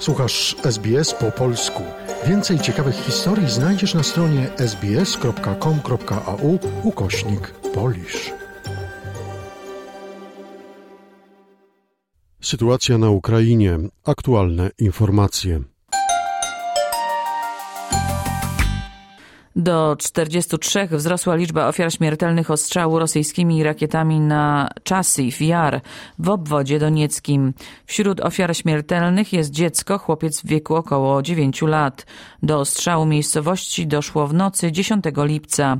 Słuchasz SBS po polsku. Więcej ciekawych historii znajdziesz na stronie sbs.com.au ukośnik polisz. Sytuacja na Ukrainie. Aktualne informacje. Do 43 wzrosła liczba ofiar śmiertelnych ostrzału rosyjskimi rakietami na Czasif Jar w obwodzie donieckim. Wśród ofiar śmiertelnych jest dziecko, chłopiec w wieku około 9 lat. Do ostrzału miejscowości doszło w nocy 10 lipca.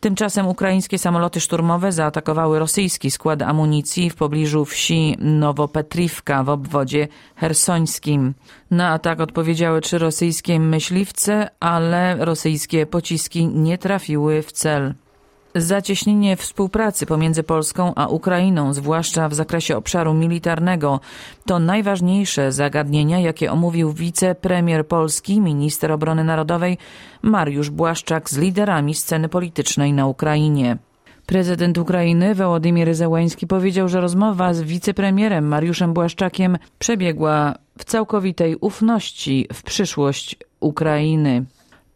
Tymczasem ukraińskie samoloty szturmowe zaatakowały rosyjski skład amunicji w pobliżu wsi Nowopetrivka w obwodzie hersońskim. Na atak odpowiedziały trzy rosyjskie myśliwce, ale rosyjskie pociski nie trafiły w cel. Zacieśnienie współpracy pomiędzy Polską a Ukrainą, zwłaszcza w zakresie obszaru militarnego, to najważniejsze zagadnienia, jakie omówił wicepremier Polski, minister obrony narodowej Mariusz Błaszczak z liderami sceny politycznej na Ukrainie. Prezydent Ukrainy Wołodymyr Zełański powiedział, że rozmowa z wicepremierem Mariuszem Błaszczakiem przebiegła w całkowitej ufności w przyszłość Ukrainy.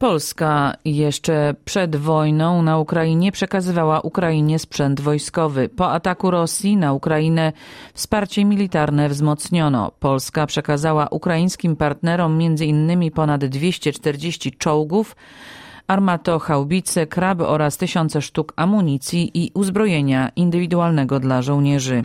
Polska jeszcze przed wojną na Ukrainie przekazywała Ukrainie sprzęt wojskowy. Po ataku Rosji na Ukrainę wsparcie militarne wzmocniono. Polska przekazała ukraińskim partnerom m.in. ponad 240 czołgów, armatochaubice, kraby oraz tysiące sztuk amunicji i uzbrojenia indywidualnego dla żołnierzy.